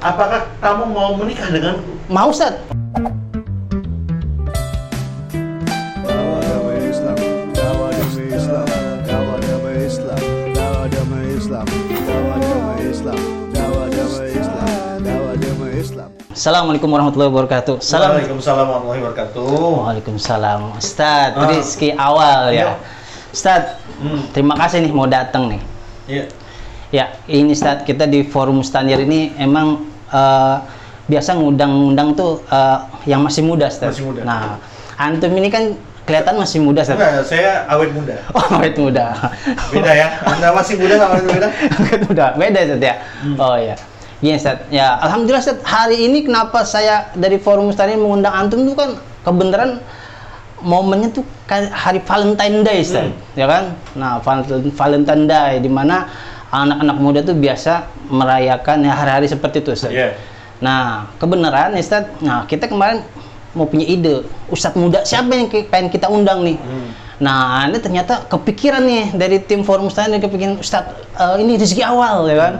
Apakah kamu mau menikah dengan Mau Ustaz? Dawa agama Islam, dawa agama Islam, dawa agama Islam, dawa agama Islam, dawa agama Islam, dawa agama Islam, dawa agama Islam. Assalamualaikum warahmatullahi wabarakatuh. Salam. Waalaikumsalam warahmatullahi wabarakatuh. Waalaikumsalam. Ustaz, Ah. Rizky awal Iya. ya. Ustaz, Hmm. terima kasih nih mau datang nih. Iya. Ya, ini Ustaz, kita di forum Standar ini emang eh, biasa ngundang-ngundang tuh eh, yang masih muda, Ustaz. Masih muda. Nah, antum ini kan kelihatan masih muda, Ustaz. Enggak, saya awet muda. Oh, awet muda. Beda ya. Anda masih muda nggak awet muda? Awet muda. Beda, Ustaz ya. Hmm. Oh ya. Gini, Ustaz. Ya, alhamdulillah Ustaz, hari ini kenapa saya dari forum Standar ini mengundang antum tuh kan kebenaran momennya tuh hari Valentine Day, Ustaz. Hmm. Ya kan? Nah, Val- Valentine Day di mana anak-anak muda tuh biasa merayakan ya hari-hari seperti itu, Ustaz. Iya. Nah, kebenaran Ustaz. Nah, kita kemarin mau punya ide, Ustadz muda siapa yang pengen kita undang nih? Hmm. Nah, ini ternyata kepikiran nih dari tim forum stand kepikiran Ustadz eh, ini rezeki awal ya kan?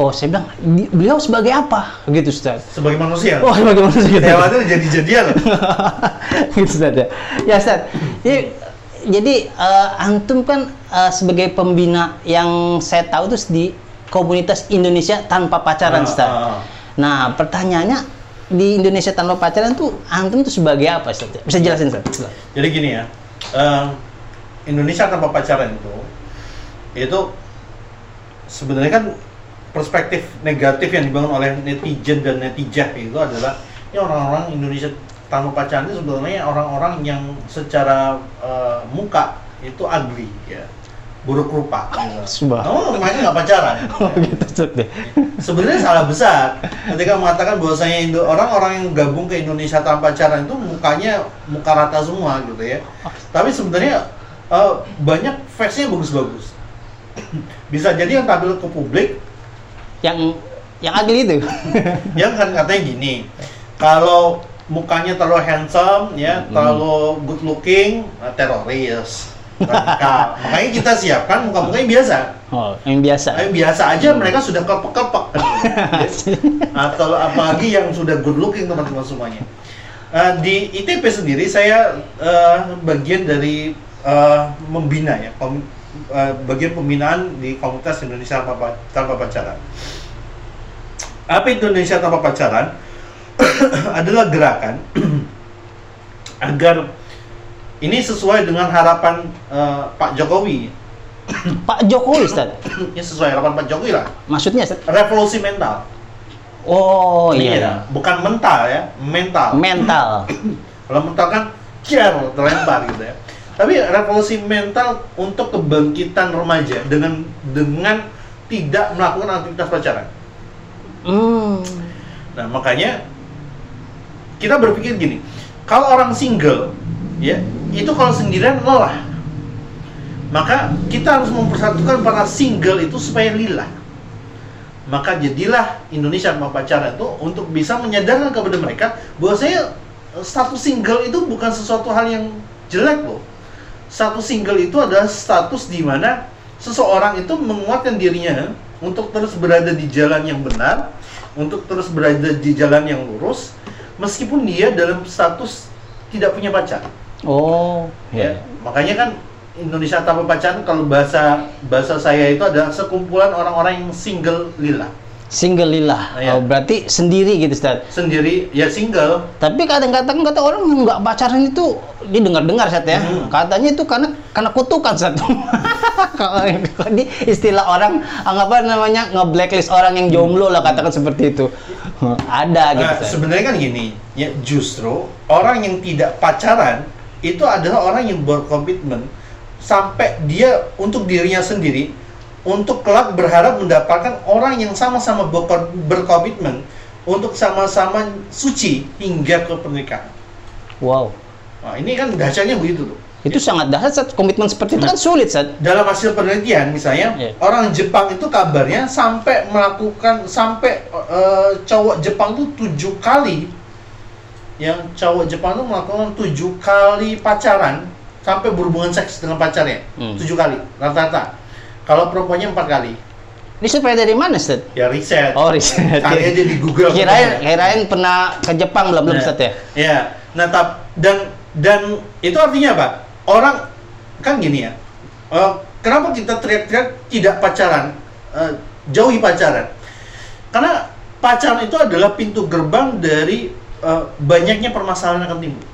Oh, saya bilang "Di- beliau sebagai apa? Gitu Ustadz. Sebagai manusia. Oh, bagaimana sih gitu? Khawatir jadi-jadian loh. gitu Ustadz ya. Ya Ustadz, jadi, jadi eh, antum kan eh, sebagai pembina yang saya tahu tuh di komunitas Indonesia tanpa pacaran Ah, ah, ah. Nah, pertanyaannya di Indonesia tanpa pacaran tuh antum tuh sebagai apa Ustadz? Bisa jelasin Ustadz? Jadi gini ya. eh, Indonesia tanpa pacaran itu itu sebenarnya kan perspektif negatif yang dibangun oleh netizen dan netijah itu adalah ya orang-orang Indonesia tanpa pacaran itu sebenarnya orang-orang yang secara eh, muka itu ugly ya buruk rupa. Subah. Kamu makanya nggak pacaran Oh gitu ya. sebenarnya salah besar ketika mengatakan bahwasanya Indo orang-orang yang gabung ke Indonesia tanpa pacaran itu mukanya muka rata semua gitu ya tapi sebenarnya eh, banyak fansnya bagus-bagus bisa jadi yang tampil ke publik Yang yang ugly itu. yang kan katanya gini kalau mukanya terlalu handsome ya terlalu good looking eh, teroris radikal makanya kita siapkan muka-muka yang biasa Oh, yang biasa. Eh, biasa aja mereka sudah kepek-kepek atau apalagi yang sudah good looking teman-teman semuanya. Eh, di ITP sendiri saya eh, bagian dari eh, membina ya, kom- eh, bagian pembinaan di komunitas Indonesia tanpa, tanpa pacaran. Apa Indonesia tanpa pacaran? adalah gerakan agar ini sesuai dengan harapan eh, Pak Jokowi. Pak Jokowi Ustadz. Ini sesuai harapan Pak Jokowi lah. Maksudnya Ustadz? Revolusi mental. Oh iya. Bukan mental ya, mental. Mental. Kalau mental kan cer terlempar gitu ya. Tapi revolusi mental untuk kebangkitan remaja dengan dengan tidak melakukan aktivitas pacaran. Hmm. Nah, makanya kita berpikir gini, kalau orang single ya, itu kalau sendirian lelah. Maka kita harus mempersatukan para single itu supaya lillah. Maka jadilah Indonesia sama pacaran itu untuk bisa menyadarkan kepada mereka bahwa saya status single itu bukan sesuatu hal yang jelek loh. Status single itu adalah status di mana seseorang itu menguatkan dirinya untuk terus berada di jalan yang benar, untuk terus berada di jalan yang lurus, meskipun dia dalam status tidak punya pacar. Oh, Ya, iya. makanya kan Indonesia tanpa pacaran kalau bahasa bahasa saya itu adalah sekumpulan orang-orang yang single lila Single lillah. Iya. Oh, berarti sendiri gitu Ustadz. sendiri ya single Tapi kadang-kadang kata orang nggak pacaran itu dia dengar-dengar Ustadz ya. Hmm. Katanya itu karena karena kutukan Ustadz. Kalau di istilah orang apa namanya nge-blacklist orang yang jomblo lah katakan seperti itu. Ada gitu. Nah, sebenarnya kan gini, ya justru orang yang tidak pacaran itu adalah orang yang berkomitmen sampai dia untuk dirinya sendiri untuk kelak berharap mendapatkan orang yang sama-sama berko- berkomitmen untuk sama-sama suci hingga ke pernikahan. Wow. Nah, ini kan dahsyatnya begitu tuh. Itu sangat dahsyat. Komitmen seperti itu kan sulit Ustadz. Dalam hasil penelitian misalnya Iya. orang Jepang itu kabarnya sampai melakukan sampai eh, cowok Jepang tuh tujuh kali yang cowok Jepang tuh melakukan tujuh kali pacaran sampai berhubungan seks dengan pacarnya Hmm. tujuh kali rata-rata kalau perempuannya empat kali Ini supaya dari mana, Ustaz? Ya riset. Oh, riset. Cari aja di Google. Kirain, kirain pernah ke Jepang belum, belum Nah, Ustaz ya? Ya. Nah, tap, dan dan itu artinya apa? Orang kan gini ya. eh, kenapa kita teriak-teriak tidak pacaran? Eh, jauhi pacaran. Karena pacaran itu adalah pintu gerbang dari eh, banyaknya permasalahan yang akan timbul.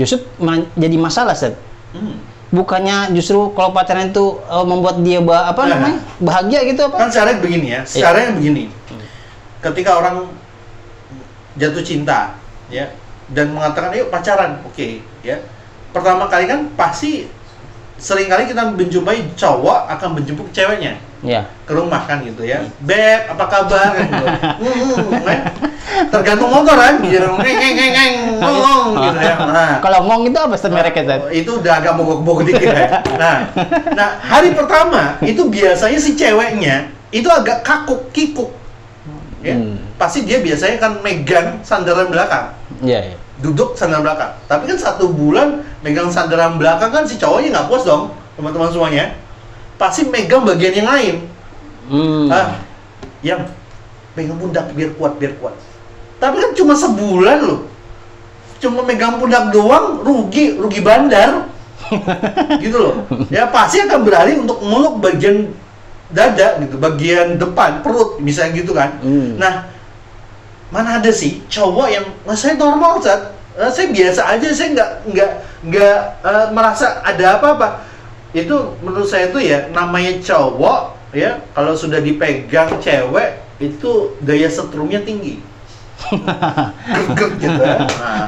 Justru jadi masalah, Ustaz. Hmm. Bukannya justru kalau pacaran itu eh, membuat dia ba- apa Nah. namanya? bahagia gitu apa? Kan caranya begini ya, caranya begini. Ketika orang jatuh cinta, ya, dan mengatakan yuk pacaran, oke, ya. Pertama kali kan pasti sering kali kita menjumpai cowok akan menjemput ceweknya Ya. ke rumah kan gitu ya. Beb, apa kabar kan gitu. Hmm, kan? Tergantung motor kan, gitu. Ngeng ngeng ngeng ngeng ngong gitu ya. Nah, Kalau ngong itu apa mereknya, Ustaz? Oh, itu udah agak mogok-mogok dikit ya. Nah, nah hari pertama itu biasanya si ceweknya itu agak kakuk, kikuk. Ya. Hmm. Pasti dia biasanya kan megang sandaran belakang, Iya, iya. duduk sandaran belakang. Tapi kan satu bulan megang sandaran belakang kan si cowoknya nggak puas dong, teman-teman semuanya. Pasti megang bagian yang lain. Hmm. Ah, yang pegang pundak biar kuat, biar kuat. Tapi kan cuma sebulan loh. Cuma megang pundak doang, rugi, rugi bandar. gitu loh. Ya pasti akan beralih untuk meluk bagian dada gitu, bagian depan perut misalnya gitu kan. Hmm. Nah, mana ada sih cowok yang "Nah, saya normal Zat. Eh, saya biasa aja, saya nggak nggak nggak eh, merasa ada apa-apa. Itu menurut saya itu ya namanya cowok ya kalau sudah dipegang cewek itu daya setrumnya tinggi. Gitu ya. Nah,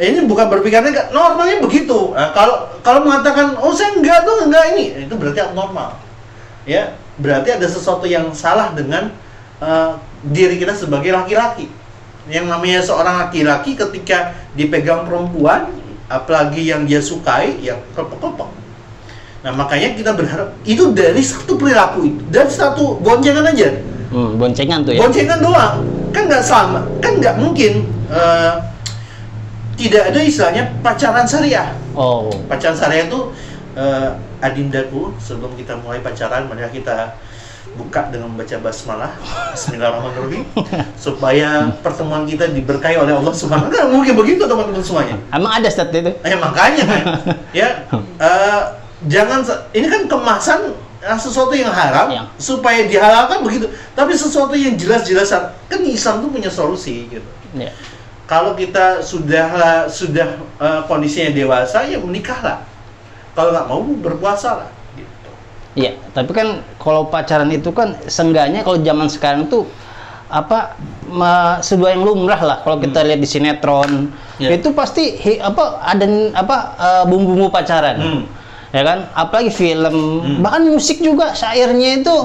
ini bukan berpikirnya normalnya begitu. Nah, kalau kalau mengatakan oh saya enggak tuh enggak ini itu berarti abnormal. Ya, berarti ada sesuatu yang salah dengan eh, diri kita sebagai laki-laki. Yang namanya seorang laki-laki ketika dipegang perempuan, apalagi yang dia sukai, ya kelepek-kelepek. Nah, makanya kita berharap itu dari satu perilaku itu, dari satu goncengan aja Hmm, boncengan tuh ya. boncengan doang kan nggak sama kan nggak mungkin eh, tidak ada istilahnya pacaran syariah Oh. pacaran syariah itu eh, adindaku sebelum kita mulai pacaran mari kita buka dengan membaca basmalah Bismillahirrahmanirrahim supaya pertemuan kita diberkahi oleh Allah Subhanahu wa taala. Mungkin begitu teman-teman semuanya. Emang ada Ustaz itu? Eh makanya kan, ya eh, jangan ini kan kemasan sesuatu yang haram Yang. supaya dihalalkan begitu. Tapi sesuatu yang jelas-jelas kan Islam tuh punya solusi gitu. Ya. Kalau kita sudah sudah eh, kondisinya dewasa ya menikahlah. Kalau nggak mau berpuasa lah. Gitu. Iya, tapi kan kalau pacaran itu kan seenggaknya kalau zaman sekarang tuh apa me- sebuah yang lumrah lah kalau kita lihat di sinetron Ya. itu pasti hi- apa ada apa eh, bumbu-bumbu pacaran Hmm. Ya kan apalagi film Hmm. bahkan musik juga syairnya itu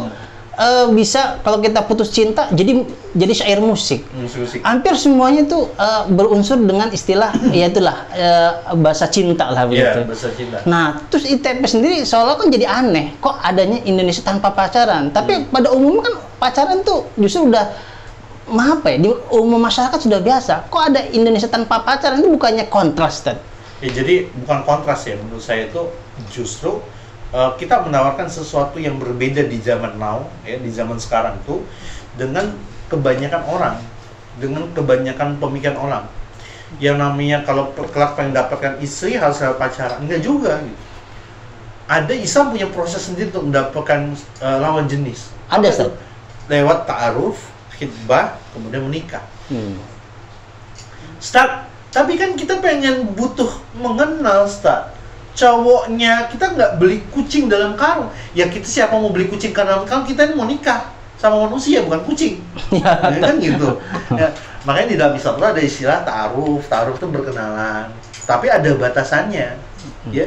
eh, bisa kalau kita putus cinta jadi jadi syair musik Musik-musik. hampir semuanya itu eh, berunsur dengan istilah ya itulah eh, bahasa cinta lah Iya, begitu bahasa cinta. Nah, terus ITP sendiri seolah kan jadi aneh. Kok adanya Indonesia tanpa pacaran? Tapi Hmm. pada umumnya kan pacaran tuh justru udah ma- apa ya? Di umum masyarakat sudah biasa. Kok ada Indonesia tanpa pacaran itu bukannya kontras, Tad? Ya, jadi bukan kontras ya menurut saya itu justru uh, kita menawarkan sesuatu yang berbeda di zaman now ya di zaman sekarang tuh dengan kebanyakan orang dengan kebanyakan pemikiran orang yang namanya kalau kelak pengen dapatkan istri harus lewat pacaran enggak juga gitu ada Islam punya proses sendiri untuk mendapatkan uh, lawan jenis Ada, itu? Ustaz? lewat ta'aruf khidbah kemudian menikah Hmm. Start. Tapi kan kita pengen butuh mengenal Start. Cowoknya kita nggak beli kucing dalam karung. Ya kita siapa mau beli kucing dalam karung kita ini mau nikah sama manusia bukan kucing. Ya, Ya, kan gitu. Ya, makanya di dalam Islam itu ada istilah ta'aruf. Ta'aruf itu berkenalan. Tapi ada batasannya. Ya,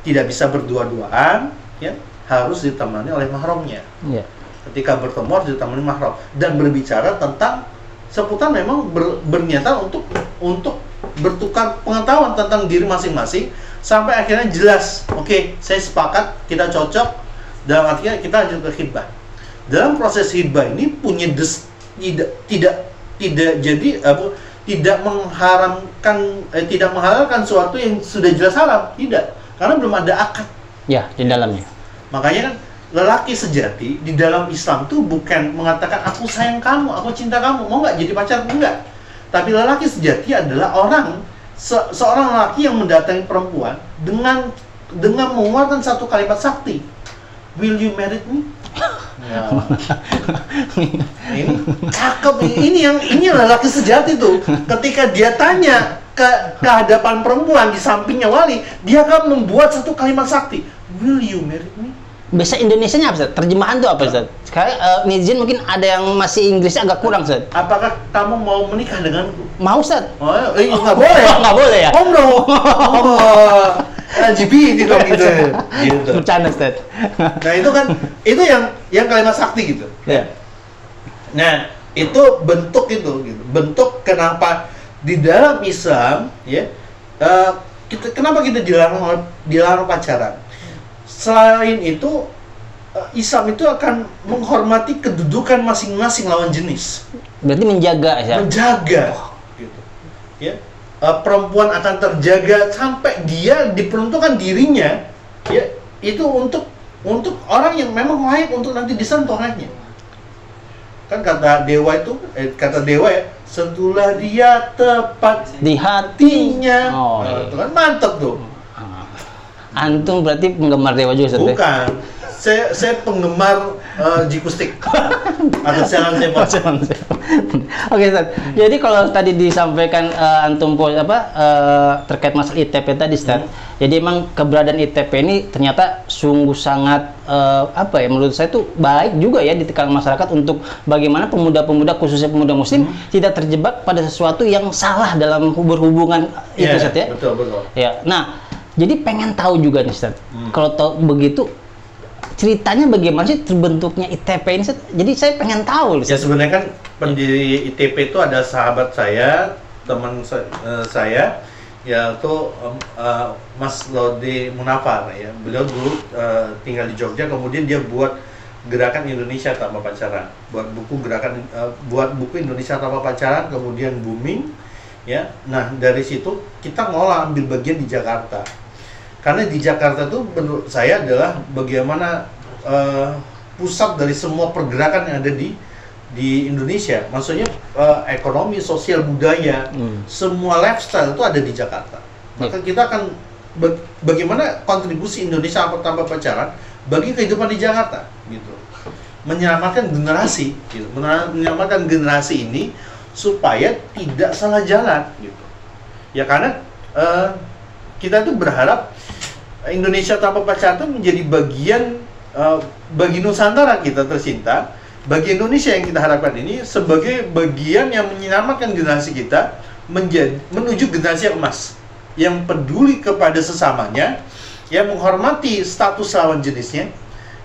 tidak bisa berdua-duaan. Ya, harus ditemani oleh mahramnya Iya. ketika bertemu harus ditemani mahram dan berbicara tentang seputar memang ber- berniatan untuk untuk bertukar pengetahuan tentang diri masing-masing sampai akhirnya jelas oke saya sepakat kita cocok dalam artinya kita lanjut ke khidbah dalam proses khidbah ini punya des tidak tidak tidak jadi apa tidak mengharamkan eh, tidak menghalalkan sesuatu yang sudah jelas haram tidak karena belum ada akad Ya, di dalamnya. Makanya kan lelaki sejati di dalam Islam tuh bukan mengatakan aku sayang kamu, aku cinta kamu, mau nggak jadi pacarku enggak. Tapi lelaki sejati adalah orang se- seorang lelaki yang mendatangi perempuan dengan dengan mengeluarkan satu kalimat sakti. Will you marry me? Ya. ini cakep ini yang ini lelaki sejati tuh ketika dia tanya ke ke hadapan perempuan di sampingnya wali dia akan membuat satu kalimat sakti will you marry me Bahasa Indonesianya apa, Ustaz? Terjemahan tuh apa, Ustaz? Sekarang eh, netizen mungkin ada yang masih Inggrisnya agak kurang, Ustaz. apakah kamu mau menikah denganku Mau, Ustaz? oh eh, nggak boleh Oh, nggak boleh ya? om dong oh, LGBT dong gitu gitu Bercanda, Ustaz. nah itu kan itu yang yang kalimat sakti gitu ya. Nah, itu bentuk itu gitu. Bentuk kenapa di dalam Islam ya eh, kita kenapa kita dilarang dilarang pacaran? Selain itu eh, Islam itu akan menghormati kedudukan masing-masing lawan jenis, Berarti menjaga, ya. menjaga gitu. Ya. Eh, perempuan akan terjaga sampai dia diperuntukkan dirinya ya itu untuk untuk orang yang memang layak untuk nanti disentuh olehnya kan kata dewa itu eh, kata dewa ya sentuhlah dia tepat Di hati. hatinya Oh, Nah, iya. itu kan mantep tuh Antum berarti penggemar Dewa juga, Ustaz. ya? bukan saya saya penggemar eh, jikustik atau selang sepak Oke, Ustaz. Jadi kalau tadi disampaikan eh, antum apa eh, terkait masalah ITP tadi, Ustaz. Jadi emang keberadaan ITP ini ternyata sungguh sangat eh, apa ya menurut saya itu baik juga ya di kalangan masyarakat untuk bagaimana pemuda-pemuda khususnya pemuda muslim tidak terjebak pada sesuatu yang salah dalam berhubungan itu, Iya, Ustaz ya. betul betul Ya, nah, jadi pengen tahu juga nih, Ustaz. Hmm. Kalau tahu begitu, ceritanya bagaimana sih terbentuknya ITP ini, Ustaz? Jadi saya pengen tahu, Ya Ustaz. sebenarnya kan pendiri ITP itu ada sahabat saya, teman eh, saya, yaitu em, eh, Mas Lode Munafar ya. Beliau dulu eh, tinggal di Jogja, kemudian dia buat gerakan Indonesia tanpa pacaran, buat buku gerakan eh, buat buku Indonesia tanpa pacaran, kemudian booming ya. Nah dari situ kita ngolah ambil bagian di Jakarta, karena di Jakarta tuh menurut saya adalah bagaimana eh, pusat dari semua pergerakan yang ada di di Indonesia. Maksudnya eh, ekonomi, sosial, budaya, Hmm. semua lifestyle itu ada di Jakarta. Maka kita akan ba- bagaimana kontribusi Indonesia tanpa pacaran bagi kehidupan di Jakarta gitu. Menyelamatkan generasi gitu. Menyelamatkan generasi ini supaya tidak salah jalan gitu. Ya karena eh, kita tuh berharap Indonesia tanpa pacaran itu menjadi bagian eh, bagi Nusantara kita tercinta, bagi Indonesia yang kita harapkan ini sebagai bagian yang menyelamatkan generasi kita menjadi menuju generasi emas yang peduli kepada sesamanya, yang menghormati status lawan jenisnya,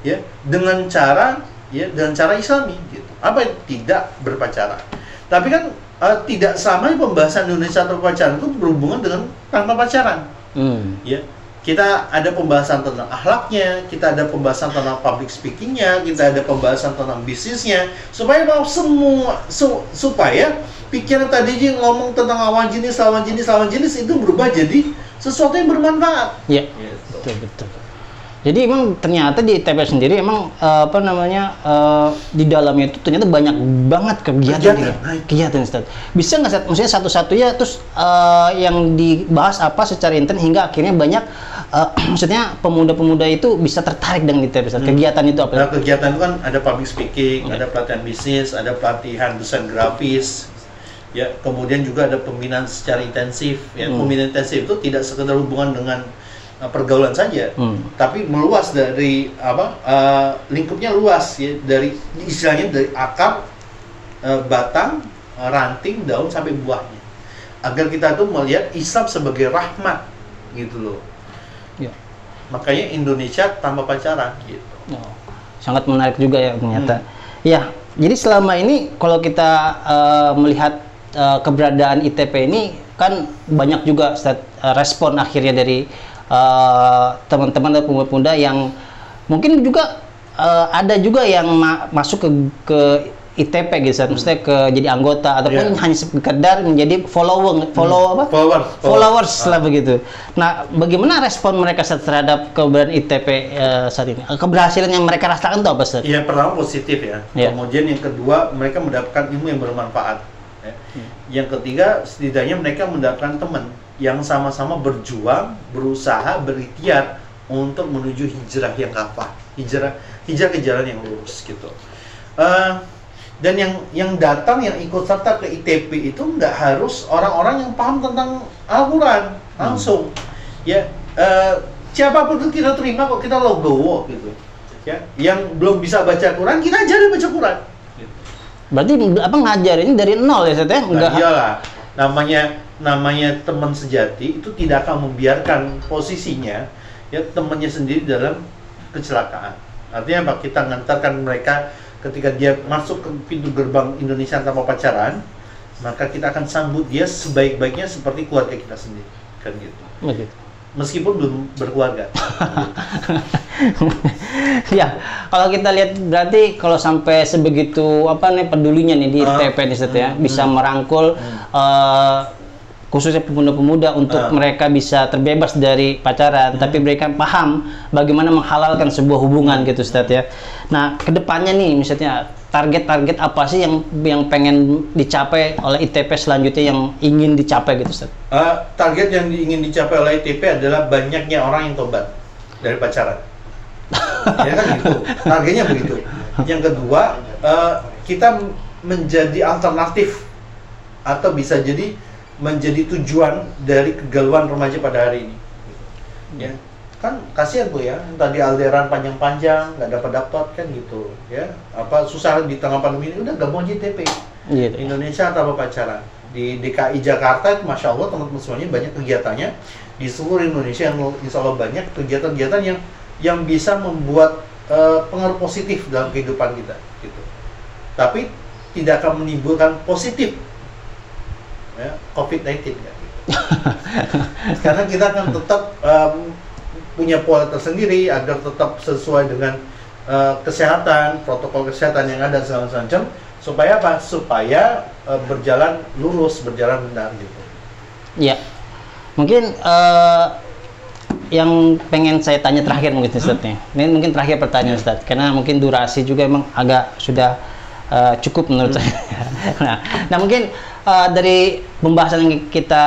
ya dengan cara ya dengan cara Islami gitu. Apa tidak berpacaran. Tapi kan eh, tidak sama pembahasan Indonesia tanpa pacaran itu berhubungan dengan tanpa pacaran Hmm. ya kita ada pembahasan tentang akhlaknya, kita ada pembahasan tentang public speakingnya, kita ada pembahasan tentang bisnisnya, supaya mau semua su- supaya pikiran tadi yang ngomong tentang lawan jenis, lawan jenis, lawan jenis itu berubah jadi sesuatu yang bermanfaat. Ya, Gitu. betul betul. Jadi emang ternyata di ITP sendiri emang eh, apa namanya eh, di dalamnya itu ternyata banyak banget kegiatan Kegiatan, baik. kegiatan Ustaz. Bisa nggak Ustaz? Maksudnya satu-satunya terus eh, yang dibahas apa secara intens hingga akhirnya banyak eh, maksudnya pemuda-pemuda itu bisa tertarik dengan ITP Ustaz. Kegiatan itu apa? Nah, kegiatan itu kan ada public speaking, ada pelatihan bisnis, ada pelatihan desain grafis, ya. Kemudian juga ada pembinaan secara intensif. Ya, Hmm. pembinaan intensif itu tidak sekedar hubungan dengan uh, pergaulan saja, Hmm. tapi meluas dari apa uh, lingkupnya luas ya dari istilahnya dari akar, uh, batang, uh, ranting, daun sampai buahnya. Agar kita tuh melihat Islam sebagai rahmat gitu loh. Ya. Makanya Indonesia tanpa pacaran gitu. Oh, sangat menarik juga ya ternyata. Hmm. Ya, jadi selama ini kalau kita eh, melihat eh, keberadaan ITP ini kan banyak juga Ustaz, eh, respon akhirnya dari eh, teman-teman dan pemuda-pemuda yang mungkin juga eh, ada juga yang ma- masuk ke, ke ITP gitu, Ustaz. maksudnya ke jadi anggota ataupun Iya. hanya sekedar menjadi follower, follow apa? Followers. Followers lah begitu. Nah, bagaimana respon mereka terhadap keberadaan ITP eh, saat ini? Keberhasilan yang mereka rasakan itu apa, Ustaz? Iya pertama positif ya. Iya. Kemudian yang kedua mereka mendapatkan ilmu yang bermanfaat. ya. Hmm. Yang ketiga setidaknya mereka mendapatkan teman yang sama-sama berjuang, berusaha, berikhtiar untuk menuju hijrah yang kafah, hijrah hijrah ke jalan yang lurus gitu. Eh, dan yang yang datang yang ikut serta ke ITP itu nggak harus orang-orang yang paham tentang Al-Quran langsung. Ya eh, siapa pun itu kita terima kok kita logowo gitu. Ya yang belum bisa baca Quran kita ajarin baca Quran Berarti apa ngajarin dari nol ya, Ustaz ya? nah, Enggak. iyalah namanya namanya teman sejati itu tidak akan membiarkan posisinya ya temannya sendiri dalam kecelakaan artinya apa kita ngantarkan mereka ketika dia masuk ke pintu gerbang Indonesia tanpa pacaran maka kita akan sambut dia sebaik-baiknya seperti keluarga kita sendiri kan gitu Begitu. Meskipun belum berkeluarga ya, kalau kita lihat berarti kalau sampai sebegitu apa nih pedulinya nih di Ah. ITP nih Ustaz ya, Hmm, bisa hmm. merangkul eh, khususnya pemuda-pemuda untuk Ah. mereka bisa terbebas dari pacaran, tapi mereka paham bagaimana menghalalkan sebuah hubungan gitu Ustaz ya. Nah, ke depannya nih misalnya target-target apa sih yang yang pengen dicapai oleh ITP selanjutnya yang ingin dicapai gitu Ustaz? Eh, target yang ingin dicapai oleh ITP adalah banyaknya orang yang tobat dari pacaran. ya kan gitu. Targetnya begitu. Yang kedua, eh, kita menjadi alternatif atau bisa jadi menjadi tujuan dari kegalauan remaja pada hari ini. Ya, kan kasihan tuh ya, tadi alderan panjang-panjang nggak dapat dapat kan gitu, ya. Apa susah di tengah pandemi ini udah mau JTP. Gitu. Indonesia tanpa pacaran di DKI Jakarta masya Allah teman-teman semuanya banyak kegiatannya di seluruh Indonesia yang insya Allah banyak kegiatan-kegiatan yang yang bisa membuat eh, pengaruh positif dalam kehidupan kita gitu tapi tidak akan menimbulkan positif ya, COVID-19 kan, gitu. karena kita akan tetap em, punya pola tersendiri agar tetap sesuai dengan eh, kesehatan protokol kesehatan yang ada segala macam. Supaya apa? Supaya eh, berjalan lurus berjalan benar gitu. Ya, mungkin eh, yang pengen saya tanya terakhir mungkin Ustaz nih. Ini mungkin terakhir pertanyaan Ustaz, karena mungkin durasi juga emang agak sudah eh, cukup menurut saya. nah, nah mungkin eh, dari pembahasan yang kita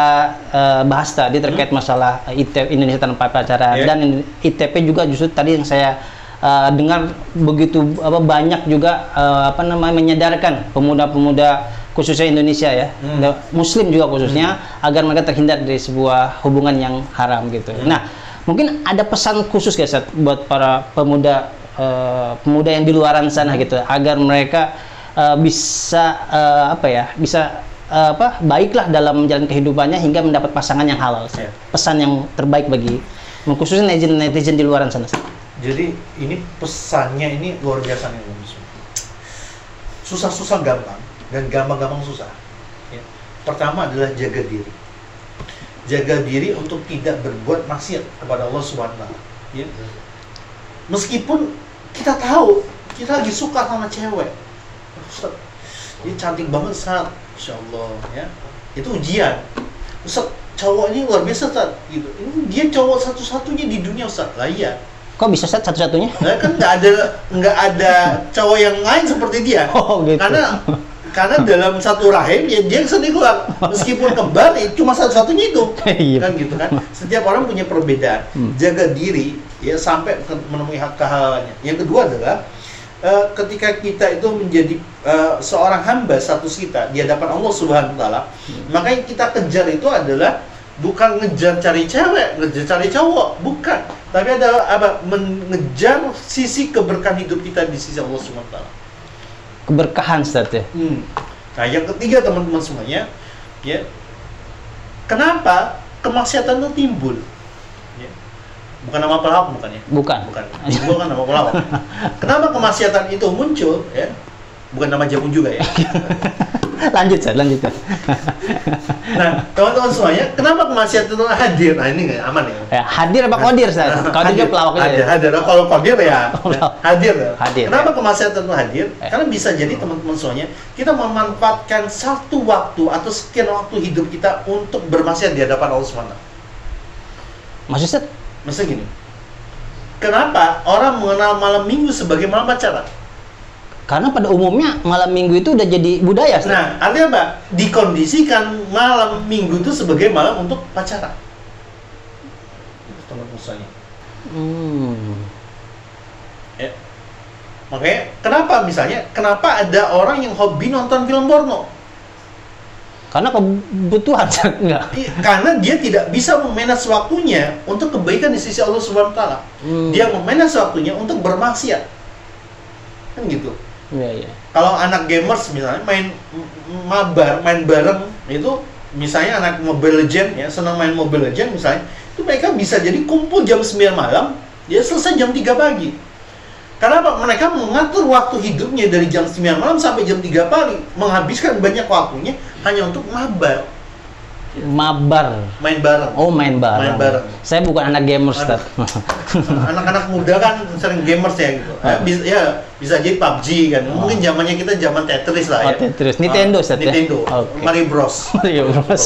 eh, bahas tadi terkait masalah IT Indonesia tanpa pacaran Iya. dan ITP juga justru tadi yang saya eh, dengar begitu apa banyak juga eh, apa namanya menyadarkan pemuda-pemuda khususnya Indonesia ya, Hmm. Muslim juga khususnya agar mereka terhindar dari sebuah hubungan yang haram gitu. Hmm. Nah, mungkin ada pesan khusus guys buat para pemuda eh, pemuda yang di luaran sana gitu agar mereka eh, bisa eh, apa ya, bisa eh, apa baiklah dalam menjalani kehidupannya hingga mendapat pasangan yang halal. Iya. Pesan yang terbaik bagi khususnya netizen netizen di luaran sana. Jadi ini pesannya ini luar biasa nih susah-susah gampang dan gampang-gampang susah ya. pertama adalah jaga diri jaga diri untuk tidak berbuat maksiat kepada Allah Subhanahu wa taala ya. meskipun kita tahu kita lagi suka sama cewek Ustaz, dia cantik banget saat Insya Allah ya itu ujian Ustaz, cowok ini luar biasa Ustaz gitu ini dia cowok satu-satunya di dunia Ustaz lah iya Kok bisa Ustaz satu-satunya? Nah, kan nggak ada nggak ada cowok yang lain seperti dia. Oh, gitu. Karena karena dalam satu rahim ya dia sendiri keluar. Meskipun kembar ya cuma satu-satunya itu. Iya. Kan gitu kan. Setiap orang punya perbedaan. Hmm. Jaga diri ya sampai menemui hak kehalalannya. Yang kedua adalah eh, ketika kita itu menjadi eh, seorang hamba status kita di hadapan Allah Subhanahu wa taala, Hmm. maka yang kita kejar itu adalah bukan ngejar cari cewek, ngejar cari cowok, bukan. Tapi adalah apa? Mengejar sisi keberkahan hidup kita di sisi Allah Subhanahu wa taala. Keberkahan Ustaz ya. Hmm. Nah, yang ketiga teman-teman semuanya, ya. Kenapa kemaksiatan itu timbul? Ya. Bukan nama pelawak bukan ya? Bukan. Bukan. Timbul kan nama pelawak. Kenapa kemaksiatan itu muncul? Ya. bukan nama jamu juga ya. lanjut Ustaz, lanjut Ustaz. nah, teman-teman semuanya, kenapa kemaksiatan itu hadir? Nah, ini nggak aman ya. ya, hadir apa kodir Ustaz? Kodir juga pelawaknya. Hadir, ya? hadir. Kalau kodir ya, Pelawak. hadir. ya. Hadir, Kenapa ya. kemaksiatan itu hadir? Eh. Karena bisa jadi teman-teman semuanya, kita memanfaatkan satu waktu atau sekian waktu hidup kita untuk bermaksiat di hadapan Allah SWT. Maksud Ustaz? Maksudnya gini, kenapa orang mengenal malam minggu sebagai malam pacaran? Karena pada umumnya malam minggu itu udah jadi budaya Ustaz. Nah, artinya apa? Dikondisikan malam minggu itu sebagai malam untuk pacaran. Itu teman-teman semuanya. Hmm. Ya. Makanya kenapa misalnya kenapa ada orang yang hobi nonton film porno? Karena kebutuhan enggak. Karena dia tidak bisa memanage waktunya untuk kebaikan di sisi Allah Subhanahu wa taala. Hmm. Dia memanage waktunya untuk bermaksiat. Kan gitu. Iya, iya. Kalau anak gamers misalnya main mabar, main bareng itu misalnya anak Mobile Legend ya, senang main Mobile Legend misalnya, itu mereka bisa jadi kumpul jam 9 malam, dia selesai jam 3 pagi. Karena apa? Mereka mengatur waktu hidupnya dari jam 9 malam sampai jam 3 pagi, menghabiskan banyak waktunya hanya untuk mabar, Mabar. main bareng. Oh, main bareng. Main bareng. Saya bukan anak gamer Ustaz. Anak-anak muda kan sering gamers ya gitu. Ah. Ya, bisa, ya, bisa jadi PUBG kan. Mungkin zamannya kita zaman Tetris lah Oh, ya. Tetris. Nintendo, Ah, Ustaz, ya? Nintendo. Oke. Mario Bros. Iya, Bros.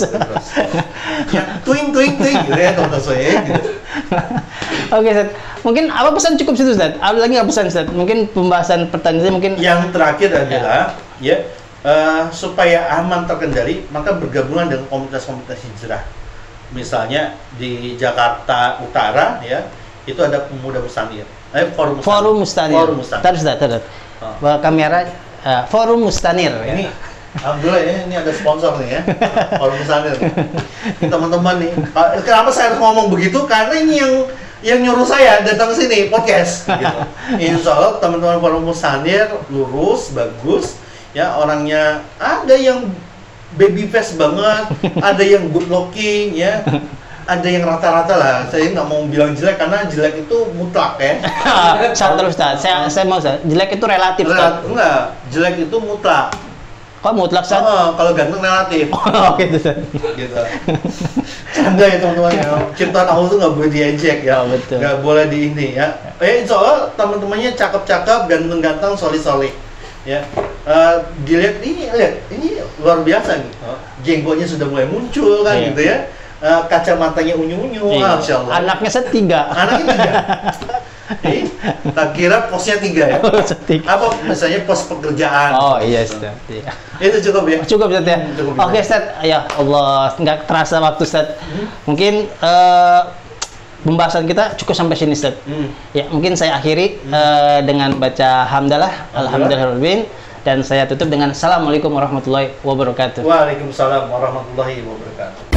ya, twing twing twing gitu ya teman-teman saya gitu. Oke, Ustaz. Mungkin apa pesan cukup situ, Ustaz? Ada lagi nggak pesan, Ustaz? Mungkin pembahasan pertanyaan mungkin Yang terakhir adalah ya eh, supaya aman terkendali maka bergabungan dengan komunitas-komunitas hijrah. Misalnya di Jakarta Utara ya itu ada pemuda Mustanir. Eh, forum Mustanir. Forum Mustanir. Forum Mustanir. Tadi, Ustaz, tadi. Ah. Bawa kamera eh, Forum Mustanir. ya. Ini Alhamdulillah ya, ini ada sponsor nih ya, Forum. Ini Teman-teman nih, Ah, kenapa saya harus ngomong begitu? Karena ini yang yang nyuruh saya datang ke sini podcast. Gitu. Insya Allah teman-teman Forum Mustanir lurus, bagus, ya orangnya ada yang baby face banget, ada yang good looking, ya, ada yang rata-rata lah. Saya nggak mau bilang jelek karena jelek itu mutlak ya. Saat terus, Ustaz. Saya, saya mau, Ustaz. Jelek itu relatif, Ustaz. Enggak, jelek itu mutlak. Kok mutlak, Ustaz? Oh, kalau ganteng relatif. Oke, Ustaz. gitu. Canda ya teman-teman ya. Ciptaan Allah tuh nggak boleh diejek ya. Oh, betul. Nggak boleh di ini ya. Eh, insya Allah teman-temannya cakep-cakep, ganteng-ganteng, solid-solid. Ya. Eh, dilihat ini, lihat ini luar biasa nih. Jenggotnya sudah mulai muncul kan Iya. gitu ya. Eh, kacamatanya unyu-unyu, Iya. masya Allah. Anaknya setiga. Anaknya tiga. Eh, tak kira posnya tiga ya. Apa misalnya pos pekerjaan. Oh iya, Ustaz. Iya. Itu cukup ya. Cukup Ustaz ya. Hmm, cukup, Oke Ustaz. Ustaz, ya Allah, nggak terasa waktu Ustaz. Hmm. Mungkin eh, pembahasan kita cukup sampai sini Ustaz. Hmm. Ya, mungkin saya akhiri eh, dengan baca hamdalah, alhamdulillahirabbil dan saya tutup dengan assalamualaikum warahmatullahi wabarakatuh. Waalaikumsalam warahmatullahi wabarakatuh.